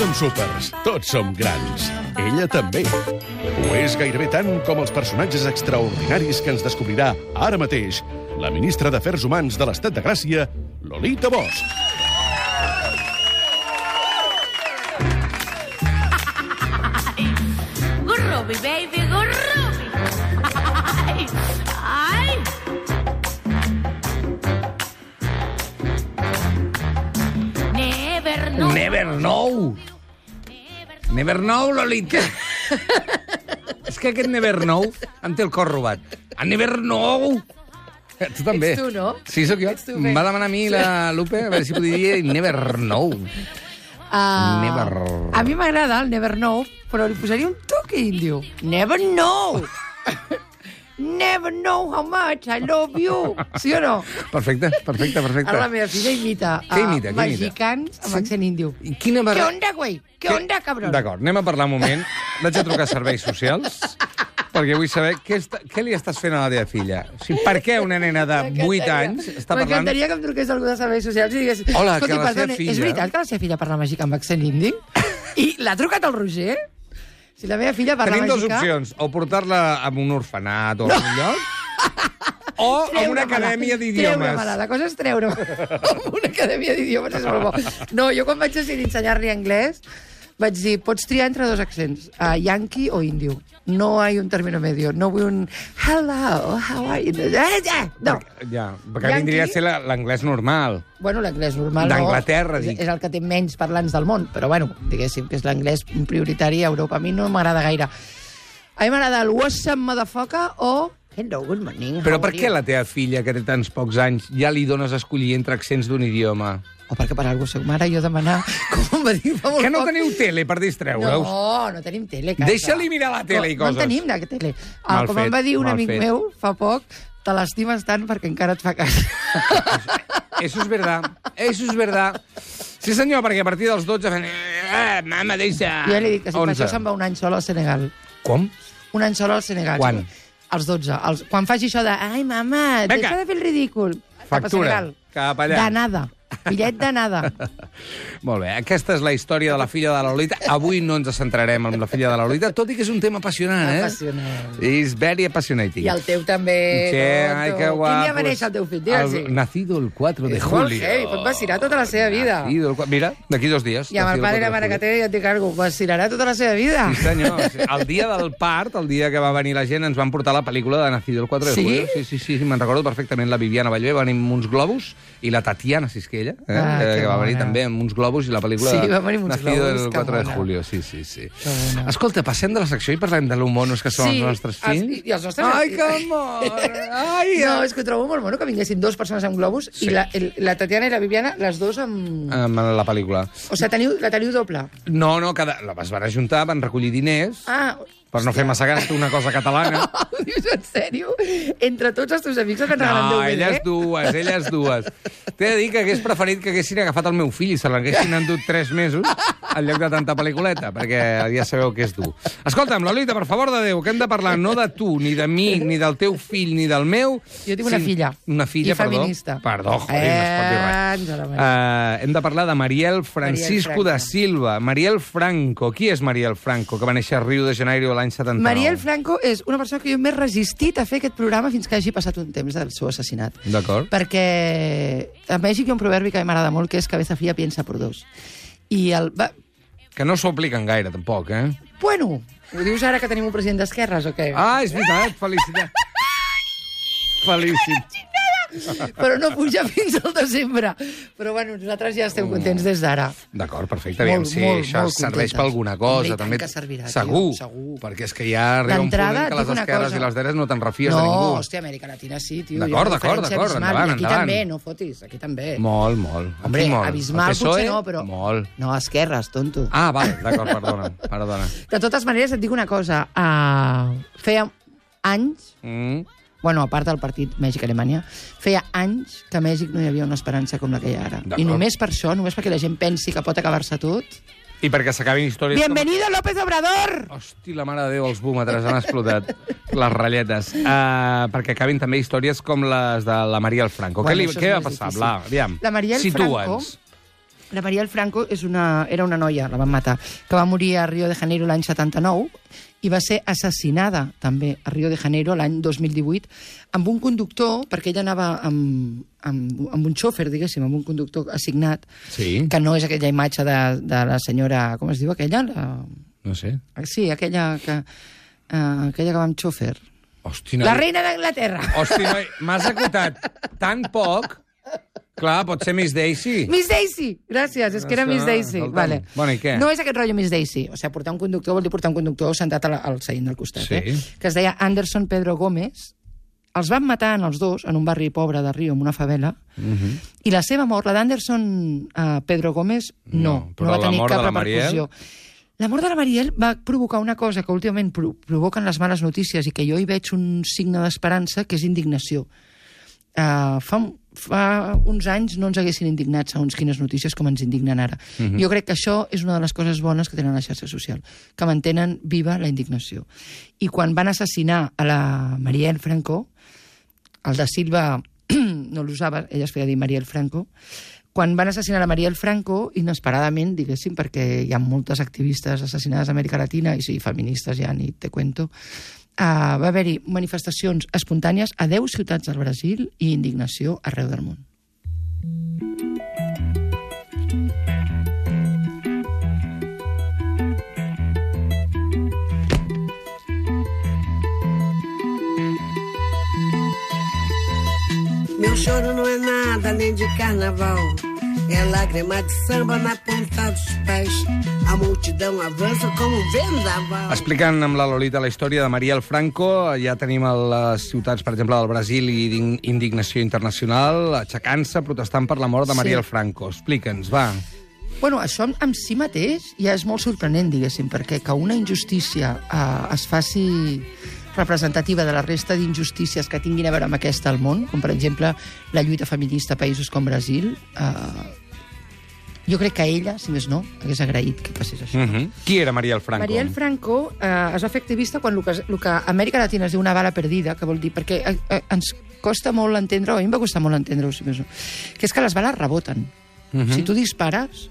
som súpers, tots som grans. Ella també. Ho és gairebé tant com els personatges extraordinaris que ens descobrirà ara mateix la ministra d'Afers Humans de l'Estat de Gràcia, Lolita Bosch. Never know, Lolita. És que aquest Never know em té el cor robat. A Never know. Tu també. Ets tu, no? Sí, sóc jo. Ets tu, Em va demanar a mi la Lupe a veure si podia dir Never know. Uh, Never- A mi m'agrada el Never Know, però li posaria un toque índio. Never know! Never know how much I love you. Sí o no? Perfecte, perfecte, perfecte. Ara la meva filla imita, Què a imita, què imita? mexicans amb accent índio. I quina Què barra... onda, güey? Què onda, cabrón? D'acord, anem a parlar un moment. Vaig a trucar a serveis socials perquè vull saber què, està, què li estàs fent a la teva filla. O sigui, per què una nena de 8 M'encantaria- anys està parlant... M'encantaria que em truqués algú de serveis socials i digués... Hola, que "Escolti, la seva perdoni, filla- És veritat que la seva filla parla mexicà amb accent indi? I l'ha trucat el Roger? Si la meva filla parla Tenim dues mexicà... opcions, o portar-la a un orfenat o a un lloc, o a una acadèmia d'idiomes. Treure-me-la. La cosa és treure una acadèmia d'idiomes és molt bo. No, jo quan vaig decidir ensenyar-li anglès vaig dir, pots triar entre dos accents, uh, yankee o índio. No hay un término medio. No vull un hello, how are you? Eh, No. Ja, perquè Yankee. vindria a ser la- l'anglès normal. Bueno, l'anglès normal no. D'Anglaterra, És, dic. és el que té menys parlants del món, però bueno, diguéssim que és l'anglès prioritari a Europa. A mi no m'agrada gaire. A mi m'agrada el what's up, motherfucker, o hello, good morning. Però per què la teva filla, que té tants pocs anys, ja li dones a escollir entre accents d'un idioma? O perquè per alguna soc mare, jo demanar, com va dir fa molt Que no poc... teniu tele per distreure'us? No, no tenim tele, casa. Deixa-li mirar la tele i no, coses. No en tenim, de tele. Ah, com fet, em va dir un amic fet. meu fa poc, te l'estimes tant perquè encara et fa cas. Eso es verdad, eso es verdad. Sí, senyor, perquè a partir dels 12 fan... Eh, mama, deixa... Jo ja li dic que si per 11. això se'n va un any sol al Senegal. Com? Un any sol al Senegal. Quan? Als 12. Els, quan faci això de... Ai, mama, Vinga. deixa de fer el ridícul. Cap a Factura, Senegal. cap allà. D'anada. Bitllet d'anada. Molt bé, aquesta és la història de la filla de la Lolita. Avui no ens centrarem en la filla de la Lolita, tot i que és un tema apassionant, eh? Apassionant. Is very apassionating. I el teu també. Sí, ai, que guapo. Quin dia va néixer el teu fill? Digue'ls. El, nacido el 4 de És julio. heavy, pot vacilar tota la seva vida. Nacido el Mira, d'aquí dos dies. I amb el pare i la 4 de mare que té, ja et dic alguna cosa, vacilarà tota la seva vida. Sí, senyor. El dia del part, el dia que va venir la gent, ens van portar la pel·lícula de Nacido el 4 de Sí? julio. Sí, sí, sí, sí me'n recordo perfectament. La Viviana Ballvé va venir amb uns globus i la Tatiana Sisquella, eh, Ah, eh, que que va venir bona. també amb uns globus i la pel·lícula Sí, va venir amb uns globus, el que 4 de bona. julio. Sí, sí, sí. Escolta, passem de la secció i parlem de lo monos que són Sí, els nostres els- fills. i els nostres- Ai, que! Ai, No, és que ho trobo molt mono que vinguessin dues persones amb globus Sí. i la, el, la Tatiana i la Viviana, les dues amb... amb la pel·lícula. O sigui, teniu, la teniu doble. No, no, cada... la es van ajuntar, van recollir diners Ah, per no fer massa gasta una cosa catalana. ho dius en sèrio? Entre tots els teus amics et van regalar No, un DVD? elles dues, elles dues. T'he de dir que hagués preferit que haguessin agafat el meu fill i se l'haguessin endut tres mesos en lloc de tanta pel·lículeta, perquè ja sabeu que és dur. Escolta'm, Lolita, per favor de Déu, que hem de parlar no de tu, ni de mi, ni del teu fill, ni del meu... Jo tinc una sin- filla. Una filla, I perdó. feminista. Perdó, joder, no es pot dir res. Eh, ens. Uh, hem de parlar de Mariel Francisco Mariel da Franco. Silva. Mariel Franco. Qui és Mariel Franco, que va néixer a Rio de Janeiro l'any 79? Mariel Franco és una persona que jo m'he resistit a fer aquest programa fins que hagi passat un temps del seu assassinat. D'acord. Perquè a Mèxic hi ha un proverbi que a mi m'agrada molt, que és cabeza fría piensa por dos. I el... Va... Que no s'ho apliquen gaire, tampoc, eh? Bueno, ho dius ara que tenim un president d'esquerres o què? Ah, és veritat, felicitat. Felicit. Però no puja fins al desembre. Però bueno, nosaltres ja estem contents des d'ara. D'acord, perfecte. Aviam Molt, si molt, això molt serveix per alguna cosa. també. que servirà, tio, segur, segur. Perquè és que ja arriba un punt et les esquerres cosa. i les dretes no te'n refies no, de ningú. hòstia, Amèrica Latina sí, tio. D'acord, d'acord, d'acord, endavant, aquí endavant. també, no fotis, aquí també. Molt, molt. Hombre, Aquí molt. abismal El PSOE, potser no, però... Molt. No, esquerres, tonto. Ah, val, d'acord, perdona, perdona. De totes maneres, et dic una cosa. Uh, feia anys, Mm. Bueno, a part del partit Mèxic-Alemanya, feia anys que a Mèxic no hi havia una esperança com la que hi ha ara. I només per això, només perquè la gent pensi que pot acabar-se tot... I perquè s'acabin històries... Bienvenido, López Obrador! Com... Hosti, la mare de Déu, els búmetres han explotat les ratlletes. Uh, perquè acabin també històries com les de la Mariel Franco. Bueno, què, li, què va passar. Bla? Aviam, La Mariel situa'ns. La Mariel Franco és una, era una noia, la van matar, que va morir a Rio de Janeiro l'any 79 i va ser assassinada també a Rio de Janeiro l'any 2018 amb un conductor, perquè ella anava amb, amb, amb un xòfer, diguéssim, amb un conductor assignat, Sí. que no és aquella imatge de, de la senyora... Com es diu aquella? La, No sé. sí, aquella que, uh, aquella que va amb xòfer. Hosti, no. La reina d'Anglaterra! Hosti, noi, m'has acotat tan poc... Clar, pot ser Miss Daisy. Miss Daisy! Gràcies, és que era Miss Daisy. escolta'm. Vale. Bueno, i què? No és aquest rotllo Miss Daisy. O sigui, portar un conductor vol dir portar un conductor sentat a la, al seient del costat. Sí. Eh? Que es deia Anderson Pedro Gómez. Els van matar en els dos en un barri pobre de Rio, en una favela, Mhm. i la seva mort, la d'Anderson uh, Pedro Gómez, no, No, no, va tenir cap repercussió. La mort de la Mariel va provocar una cosa que últimament pro provoquen les males notícies i que jo hi veig un signe d'esperança, que és indignació. Uh, fa, un- fa uns anys no ens haguessin indignat segons quines notícies com ens indignen ara. Jo crec que això és una de les coses bones que tenen la xarxa social, que mantenen viva la indignació. I quan van assassinar a la Mariel Franco, el de Silva no l'usava, ella es feia dir Mariel Franco, quan van assassinar la Mariel Franco, inesperadament, diguéssim, perquè hi ha moltes activistes assassinades a Amèrica Latina, i sí, feministes ja ni te cuento, uh, va haver-hi manifestacions espontànies a 10 ciutats del Brasil i indignació arreu del món. Meu choro não é nada além de carnaval. É lágrima de samba na ponta dos pés. A multidão avança como um vendaval. Explicant amb la Lolita la història de Mariel Franco, ja tenim a les ciutats, per exemple, del Brasil i d'in- indignació internacional, aixecant-se, protestant per la mort de Sí. Mariel Franco. Explica'ns, va. Bueno, això en, en si mateix ja és molt sorprenent, diguéssim, perquè que una injustícia eh, es faci representativa de la resta d'injustícies que tinguin a veure amb aquesta al món, com per exemple la lluita feminista a països com Brasil, eh, jo crec que ella, si més no, hagués agraït que passés això. Mm -hmm. Qui era Mariel Franco? Mariel Franco eh, es va fer activista quan el que, el que a Amèrica Latina es diu una bala perdida, que vol dir, perquè eh, eh, ens costa molt entendre, o a mi em va costar molt entendre-ho, si més no, que és que les bales reboten. Mhm. Si tu dispares,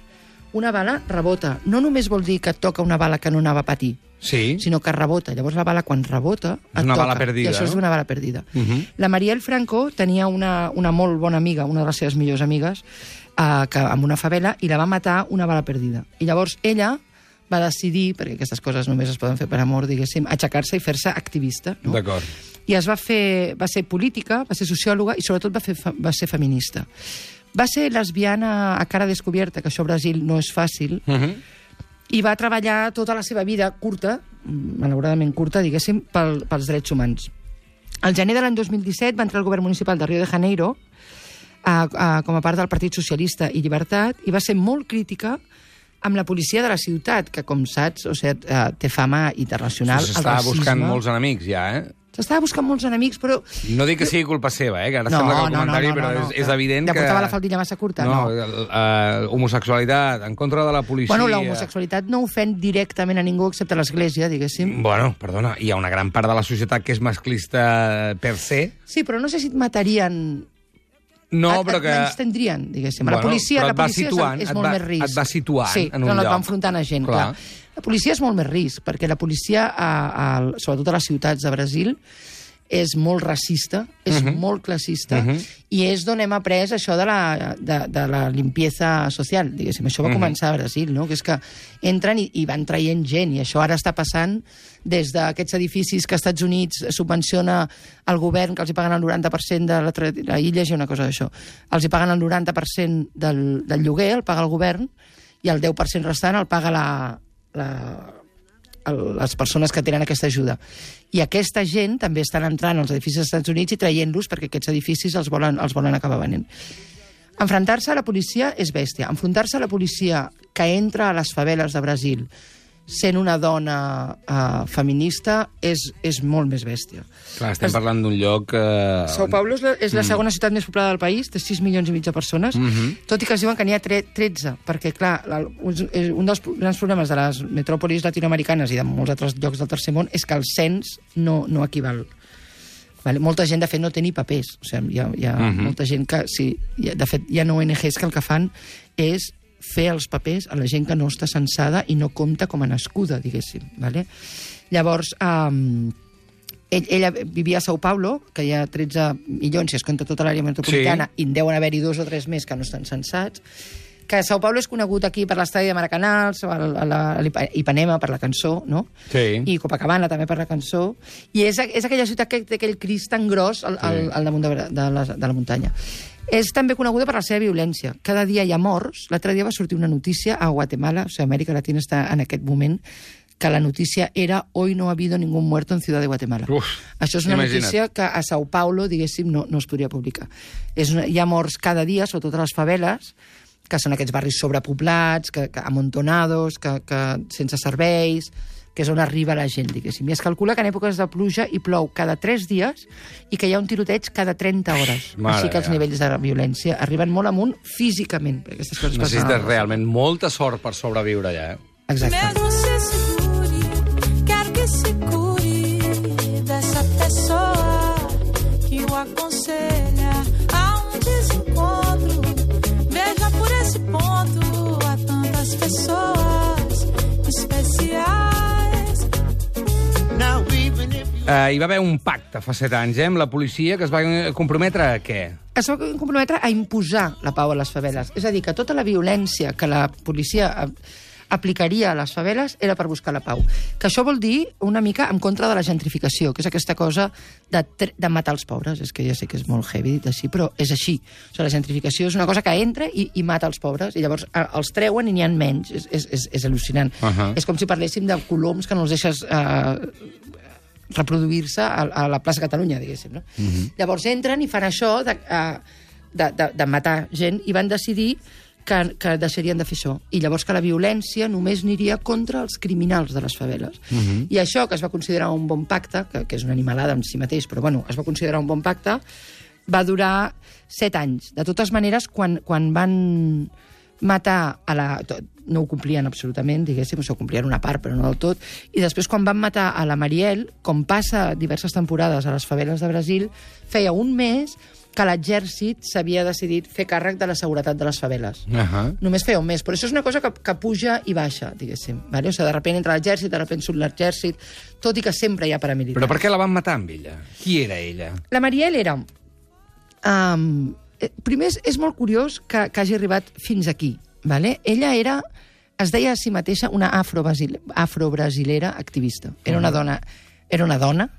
una bala rebota. No només vol dir que et toca una bala que no anava a patir, Sí. sinó que rebota. Llavors la bala, quan rebota, et una toca. bala perdida, I això és una bala perdida. Mhm. La Mariel Franco tenia una, una molt bona amiga, una de les seves millors amigues, eh, que, amb una favela, i la va matar una bala perdida. I llavors ella va decidir, perquè aquestes coses només es poden fer per amor, diguéssim, aixecar-se i fer-se activista. No? D'acord. i es va fer, va ser política, va ser sociòloga i sobretot va, fer, fe- va ser feminista. Va ser lesbiana a cara descoberta, que això a Brasil no és fàcil, Mm -hmm. i va treballar tota la seva vida curta, malauradament curta, diguéssim, pel, pels drets humans. Al gener de l'any 2017 va entrar al govern municipal de Rio de Janeiro a, a, com a part del Partit Socialista i Llibertat i va ser molt crítica amb la policia de la ciutat, que, com saps, o sigui, eh, té fama internacional. S'està buscant molts enemics, ja, eh? S'estava buscant molts enemics, però No dic que sigui culpa seva, eh? Que ara sembla que el comentari, però és, és evident que... portava la faldilla massa curta, no. no. eh, homosexualitat, en contra de la policia... Bueno, la homosexualitat no ofèn directament a ningú excepte l'Església, diguéssim. Bueno, perdona, hi ha una gran part de la societat que és masclista per se. Sí, però no sé si et matarien... No, et, però et que... menystendrien, diguéssim. Bueno, la policia, la policia és- situant, és, et molt va- més risc. et va situant sí, en un no, no, et lloc. va enfrontant a gent, Clar. clar. La policia és molt més risc, perquè la policia, a, a, sobretot a les ciutats de Brasil, és molt racista, és Mhm. molt classista, i és d'on hem après això de la, de, de la limpieza social, diguéssim. Això va Mhm. començar a Brasil, no? que és que entren i, i van traient gent, i això ara està passant des d'aquests edificis que als Estats Units subvenciona el govern, que els hi paguen el 90% de la, la illa, una cosa d'això. Els hi paguen el 90% del, del lloguer, el paga el govern, i el 10% restant el paga la, la, les persones que tenen aquesta ajuda. I aquesta gent també estan entrant als edificis dels Estats Units i traient-los perquè aquests edificis els volen, els volen acabar venent. Enfrontar-se a la policia és bèstia. Enfrontar-se a la policia que entra a les faveles de Brasil sent una dona uh, feminista és, és molt més bèstia. Clar, estem parlant d'un lloc... Eh... Sao Paulo és la, és la segona ciutat més poblada del país, té 6 milions i mig de persones, tot i que es diuen que n'hi ha tre 13, perquè, clar, la, un, un dels grans problemes de les metròpolis latinoamericanes i de molts altres llocs del tercer món és que el cens no, no equival. Vale? Molta gent, de fet, no té ni papers. O sigui, hi ha, hi ha molta gent que... Sí, hi ha, de fet, hi ha ONGs que el que fan és fer els papers a la gent que no està censada i no compta com a nascuda, diguéssim. Vale? Llavors, um, ell, ella vivia a Sao Paulo, que hi ha 13 milions, si es compta tota l'àrea metropolitana, sí. i en deuen haver-hi dos o tres més que no estan censats, que Sao Paulo és conegut aquí per l'estadi de Maracanals, a la, a la, a Ipanema per la cançó, no? Sí. I Copacabana també per la cançó. I és, és aquella ciutat que té aquell crist tan gros al, al, al damunt de, de, la, de la muntanya. És també coneguda per la seva violència. Cada dia hi ha morts. L'altre dia va sortir una notícia a Guatemala, o sigui, Amèrica Latina està en aquest moment, que la notícia era «Hoy no ha habido ningún muerto en Ciudad de Guatemala». Uf, Això és una imagina't. notícia que a Sao Paulo, diguéssim, no, no es podria publicar. És una, hi ha morts cada dia, sobretot a les faveles, que són aquests barris sobrepoblats, que, que amontonados, que, que sense serveis, que és on arriba la gent, diguéssim. I es calcula que en èpoques de pluja hi plou cada 3 dies i que hi ha un tiroteig cada 30 hores. Mare Així que els nivells de violència arriben molt amunt físicament. Aquestes coses Necessites realment molta sort per sobreviure allà, eh? Exacte. Mesmo se segure, quero que se cure dessa pessoa que o aconselha Uh, hi va haver un pacte fa set anys, eh, amb la policia, que es va comprometre a què? es va comprometre a imposar la pau a les faveles. És a dir, que tota la violència que la policia eh, aplicaria a les faveles era per buscar la pau. Que això vol dir una mica en contra de la gentrificació, que és aquesta cosa de, de matar els pobres. És que ja sé que és molt heavy dit així, però és així. O sigui, la gentrificació és una cosa que entra i, i mata els pobres, i llavors eh, els treuen i n'hi ha menys. És, és, és, és al·lucinant. Ahà. És com si parléssim de coloms que no els deixes eh, reproduir-se a, a la plaça Catalunya, diguéssim. No? Uh -huh. Llavors entren i fan això de, de, de, de matar gent i van decidir que, que deixarien de fer això. I llavors que la violència només aniria contra els criminals de les faveles. Uh -huh. I això, que es va considerar un bon pacte, que, que és una animalada en si mateix, però bueno, es va considerar un bon pacte, va durar set anys. De totes maneres, quan, quan van matar a la... no ho complien absolutament, diguéssim, o complien una part, però no del tot. I després, quan van matar a la Mariel, com passa diverses temporades a les faveles de Brasil, feia un mes que l'exèrcit s'havia decidit fer càrrec de la seguretat de les faveles. Uh -huh. Només feia un mes, però això és una cosa que, que puja i baixa, diguéssim. Vale? O sigui, de repente entra l'exèrcit, de repente surt l'exèrcit, tot i que sempre hi ha paramilitars. Però per què la van matar amb ella? Qui era ella? La Mariel era... Um, primer, és, molt curiós que, que hagi arribat fins aquí. Vale? Ella era, es deia a si mateixa una afro-brasil- afro-brasilera activista. Era una dona, era una dona,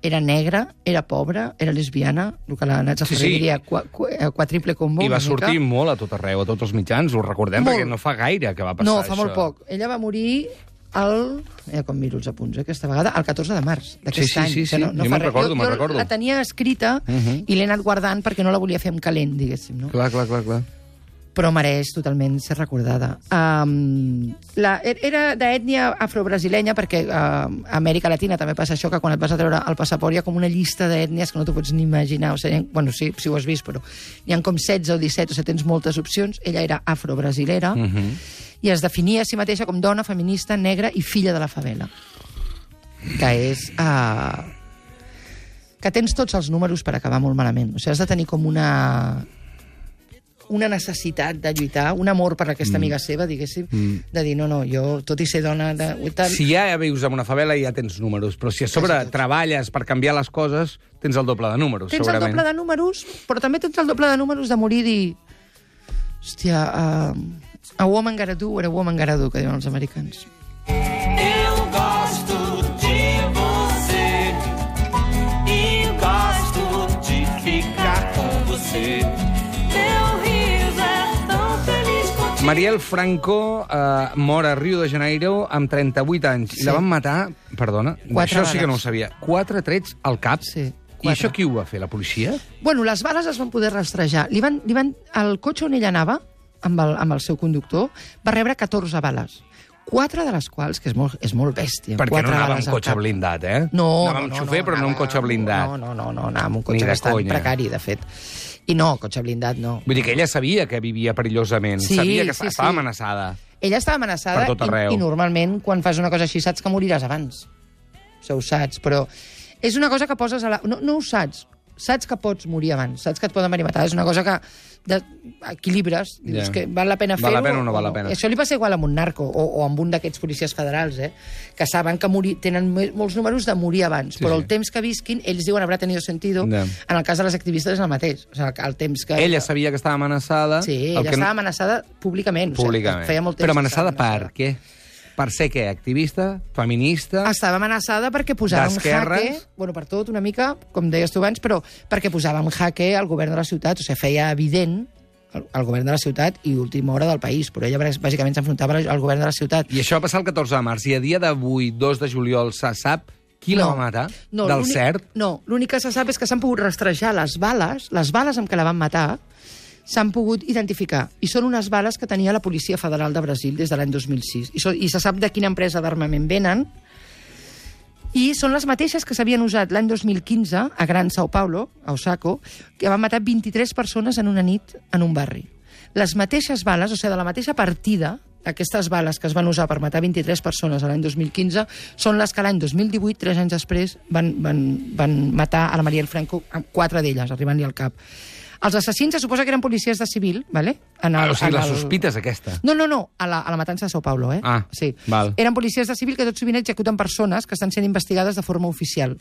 era negra, era pobra, era lesbiana, el que la Natza Sí, Ferrer sí. diria qua, qua, eh, quadriple combo. I va una mica. sortir molt a tot arreu, a tots els mitjans, ho recordem, Molt. perquè no fa gaire que va passar No, això. fa molt poc. Ella va morir el... Ja com miro els apunts, eh, aquesta vegada, el 14 de març d'aquest Sí, sí, any. sí, O sigui, sí. Jo me'n recordo, me'n recordo. la tenia escrita uh -huh. i l'he anat guardant perquè no la volia fer amb calent, diguéssim. No? Clar, clar, clar, clar. però mereix totalment ser recordada. Um, la, er- era d'ètnia afrobrasilenya, perquè uh, a Amèrica Latina també passa això, que quan et vas a treure el passaport hi ha com una llista d'ètnies que no t'ho pots ni imaginar. O sigui, hi ha- bueno, sí, si ho has vist, però n'hi ha com 16 o 17, o sigui, tens moltes opcions. Ella era afrobrasilera Uh -huh. I es definia a si mateixa com dona, feminista, negra i filla de la favela. Que és... Uh, que tens tots els números per acabar molt malament. O sigui, has de tenir com una una necessitat de lluitar, un amor per aquesta amiga seva, diguéssim, de dir, no, no, jo, tot i ser dona de... Tant, Si ja vius en una favela ja tens números, però si a sobre treballes per canviar les coses, tens el doble de números, tens el segurament. doble de números, però també tens el doble de números de morir i dir... Hòstia, uh, a woman gotta do what a woman gotta do, que diuen els americans. Eu gosto de você e gosto de ficar com você. Teu riso é tão feliz contigo. Mariel Franco eh, mor a Rio de Janeiro amb 38 anys Sí. i la van matar, perdona, Quatre això sí que no ho sabia, quatre trets al cap? Sí, I quatre. això qui ho va fer, la policia? Bueno, les bales es van poder rastrejar. Li van, li van, el cotxe on ella anava, amb el, amb el seu conductor, va rebre 14 bales. Quatre de les quals, que és molt, és molt bèstia. Perquè quatre no anava amb cotxe blindat, eh? No, anava no, amb no, xofer, no, però no amb cotxe blindat. No, no, no, no, anava amb un cotxe bastant conya. precari, de fet. I no, cotxe blindat no. Vull dir que ella sabia que vivia perillosament, Sí, sabia que sí, estava sí. amenaçada. Ella estava amenaçada Per tot arreu. i, i normalment quan fas una cosa així saps que moriràs abans. Això ho saps, però és una cosa que poses a la... No, no ho saps. Saps que pots morir abans, saps que et poden venir a matar. És una cosa que de, equilibres, dius Ja. que val la pena Val fer-ho la pena o no val la pena? Això li passa igual amb un narco o, o amb un d'aquests policies federals, eh? que saben que morir, tenen molts números de morir abans, Sí, però sí. el temps que visquin, ells diuen habrà tenido sentido, Ja. en el cas de les activistes és el mateix. O sigui, el temps que... Ella sabia que estava amenaçada. Sí, el ella que estava amenaçada públicament. Públicament. O sigui, feia molt temps Però amenaçada per què? Per ser què? Activista? Feminista? Estava amenaçada perquè posava en jaque, bueno, per tot una mica, com deies tu abans, però perquè posava en jaque el govern de la ciutat, o sigui, feia evident el govern de la ciutat i última hora del país, però ella bàsicament s'enfrontava al al govern de la ciutat. I això va passar el 14 de març. I a dia d'avui, 2 de juliol, se sap qui la va matar? Del l'únic- cert? No, l'únic que se sap és que s'han pogut rastrejar les bales, les bales amb què la van matar, s'han pogut identificar. I són unes bales que tenia la Policia Federal de Brasil des de l'any 2006. I, so, I se sap de quina empresa d'armament venen, i són les mateixes que s'havien usat l'any 2015 a Gran Sao Paulo, a Osako, que van matar 23 persones en una nit en un barri. Les mateixes bales, o sigui, de la mateixa partida, aquestes bales que es van usar per matar 23 persones l'any 2015 són les que l'any 2018, tres anys després, van, van, van matar a la Mariel Franco, amb quatre d'elles, arribant-li al cap. Els assassins se suposa que eren policies de civil, ¿vale? En Ah, o sigui, en la sospita és aquesta. no, no, no, a la, a la matança de Sao Paulo, eh? Ah, sí. val. Eren policies de civil que tot sovint executen persones que estan sent investigades de forma oficial.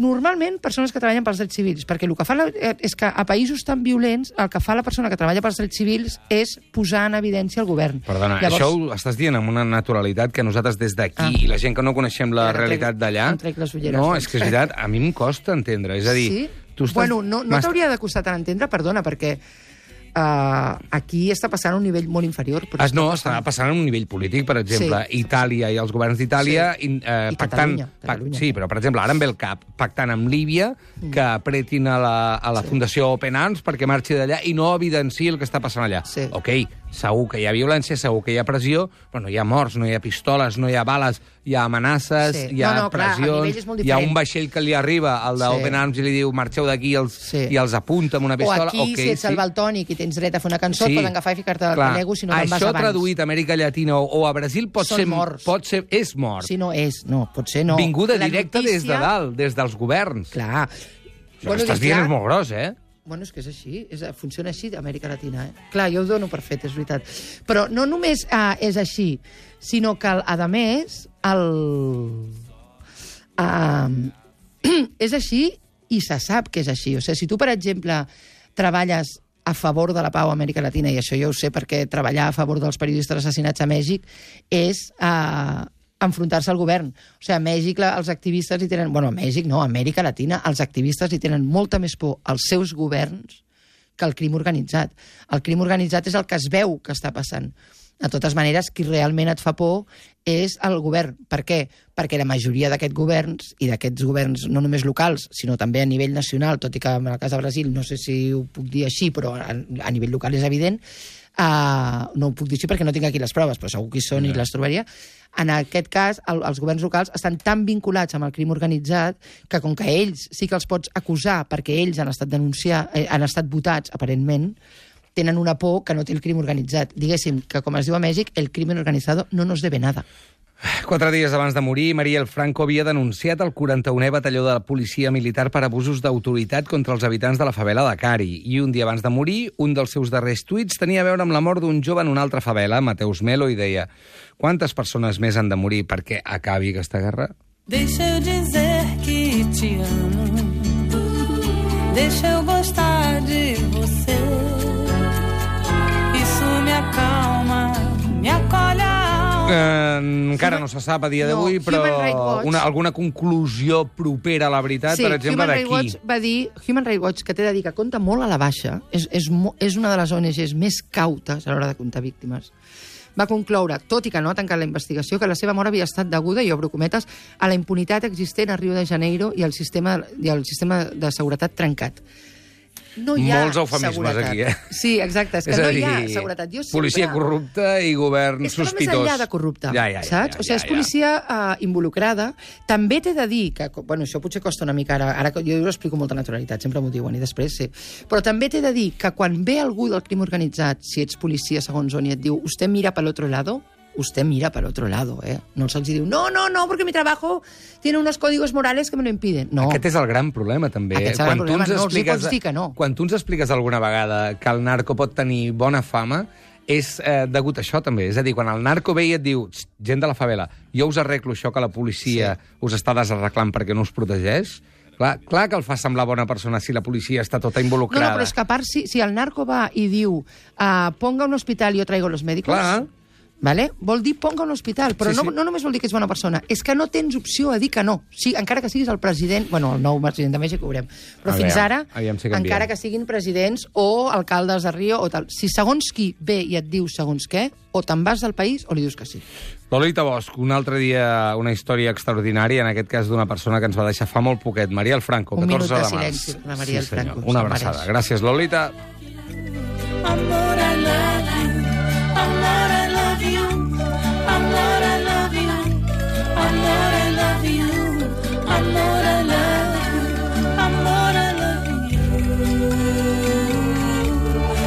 Normalment, persones que treballen pels drets civils, perquè el que fa la, eh, és que a països tan violents el que fa la persona que treballa pels drets civils és posar en evidència el govern. Perdona, Llavors... això ho estàs dient amb una naturalitat que nosaltres des d'aquí Ah. i la gent que no coneixem la Ja, realitat d'allà... les No, doncs. és que és veritat, a mi em costa entendre. És a dir, sí? Tu estàs... Bueno, no, no t'hauria de costar tant entendre, perdona, perquè uh, aquí està passant a un nivell molt inferior. Però Ah, no, està passant a un nivell polític, per exemple, Sí. Itàlia i els governs d'Itàlia Sí. in- eh, I pactant... Catalunya, Catalunya. sí, però, per exemple, ara em ve el cap, pactant amb Líbia que apretin a la, a la Fundació Open Arms perquè marxi d'allà i no evidenciï el que està passant allà. Sí. Ok, segur que hi ha violència, segur que hi ha pressió, però no hi ha morts, no hi ha pistoles, no hi ha bales, hi ha amenaces, Sí. hi ha No, no, clar, pressions, molt hi ha un vaixell que li arriba, el d'Open Sí. Arms, i li diu marxeu d'aquí els, Sí. i els apunta amb una O pistola. aquí, ok, si ets el baltònic i tens dret a fer una cançó, et poden agafar i ficar-te al Clar, talego si no te'n vas Això abans. traduït a Amèrica Llatina o, o a Brasil pot Són ser... morts. Pot ser, és mort. Si no és, no, potser no. Vinguda La directa des de dalt, des dels governs. Clar. Això que estàs dient clar, és molt gros, eh? Bueno, és que és així, és, funciona així d'Amèrica Latina. Eh? Clar, jo ho dono per fet, és veritat. Però no només uh, és així, sinó que, a més, el... Uh, és així i se sap que és així. O sigui, si tu, per exemple, treballes a favor de la pau a Amèrica Latina, i això jo ho sé perquè treballar a favor dels periodistes assassinats a Mèxic és uh, enfrontar-se al govern. O sigui, a Mèxic els activistes hi tenen... Bueno, a Mèxic no, a Amèrica Latina els activistes hi tenen molta més por als seus governs que el crim organitzat. El crim organitzat és el que es veu que està passant. De totes maneres, qui realment et fa por és el govern. Per què? Perquè la majoria d'aquests governs, i d'aquests governs no només locals, sinó també a nivell nacional, tot i que en el cas de Brasil no sé si ho puc dir així, però a, a nivell local és evident, uh, no ho puc dir així perquè no tinc aquí les proves, però segur que hi són i les trobaria, en aquest cas, el, els governs locals estan tan vinculats amb el crim organitzat que com que ells sí que els pots acusar perquè ells han estat denunciar, eh, han estat votats, aparentment, tenen una por que no té el crim organitzat. Diguéssim que, com es diu a Mèxic, el crimen organitzado no nos debe nada. Quatre dies abans de morir, Mariel Franco havia denunciat el 41è batalló de la policia militar per abusos d'autoritat contra els habitants de la favela de Cari. I un dia abans de morir, un dels seus darrers tuits tenia a veure amb la mort d'un jove en una altra favela, Mateus Melo, i deia quantes persones més han de morir perquè acabi aquesta guerra? Deixa eu dizer que te amo. Deixa eu gostar de você. Isso me acalma, me acolhe a alma. Eh, encara no se sap a dia No, d'avui, però Human Rights Watch- una, alguna conclusió propera a la veritat, sí, per exemple, Human Rights d'aquí. Watch va dir, Human Rights Watch, que t'he de dir que compta molt a la baixa, és, és, és una de les ONGs més cautes a l'hora de comptar víctimes, va concloure, tot i que no ha tancat la investigació, que la seva mort havia estat deguda, i obro cometes, a la impunitat existent a Rio de Janeiro i al sistema, i al sistema de seguretat trencat. No hi ha Molts eufemismes seguretat. aquí, eh? Sí, exacte, és que És no a hi ha dir, seguretat. Jo sempre... policia corrupta i govern és que va sospitós. més enllà de corrupte, Ja, ja, ja, saps? ja, o sigui, és ja, policia uh, involucrada. També t'he de dir que, bueno, això potser costa una mica ara, ara que jo ho explico amb molta naturalitat, sempre m'ho diuen, i després sí. Però també t'he de dir que quan ve algú del crim organitzat, si ets policia segons on, i et diu, usted mira pel otro lado, usted mira para otro lado, ¿eh? No se'ls diu, no, no, no, porque mi trabajo tiene unos códigos morales que me lo impiden. No. Aquest és el gran problema, també. Aquest és el gran tu problema, ens no els hi pots dir que no. Quan tu ens expliques alguna vegada que el narco pot tenir bona fama, és eh, degut a això, també. És a dir, quan el narco ve i et diu, "Xt, gent de la favela, jo us arreglo això que la policia sí. us està desarreglant perquè no us protegeix, clar, clar que el fa semblar bona persona si la policia està tota No, involucrada. no, però és que a part, si, si el narco va i diu uh, ponga un hospital y yo traigo los médicos... Clar. Vale? Vol dir ponga un hospital, però Sí, no, sí. no només vol dir que és bona persona, és que no tens opció a dir que no. Sí, encara que siguis el president, bueno, el nou president de Mèxic ho veurem, però Aviam, fins ara, aviam si encara que siguin presidents o alcaldes de Rio o tal, si segons qui ve i et diu segons què, o te'n vas del país o li dius que sí. Lolita Bosch, un altre dia una història extraordinària, en aquest cas d'una persona que ens va deixar fa molt poquet, Maria el Franco, Un 14 minut de de març. silenci per la Maria el senyor. Franco, Una abraçada. Gràcies, Lolita.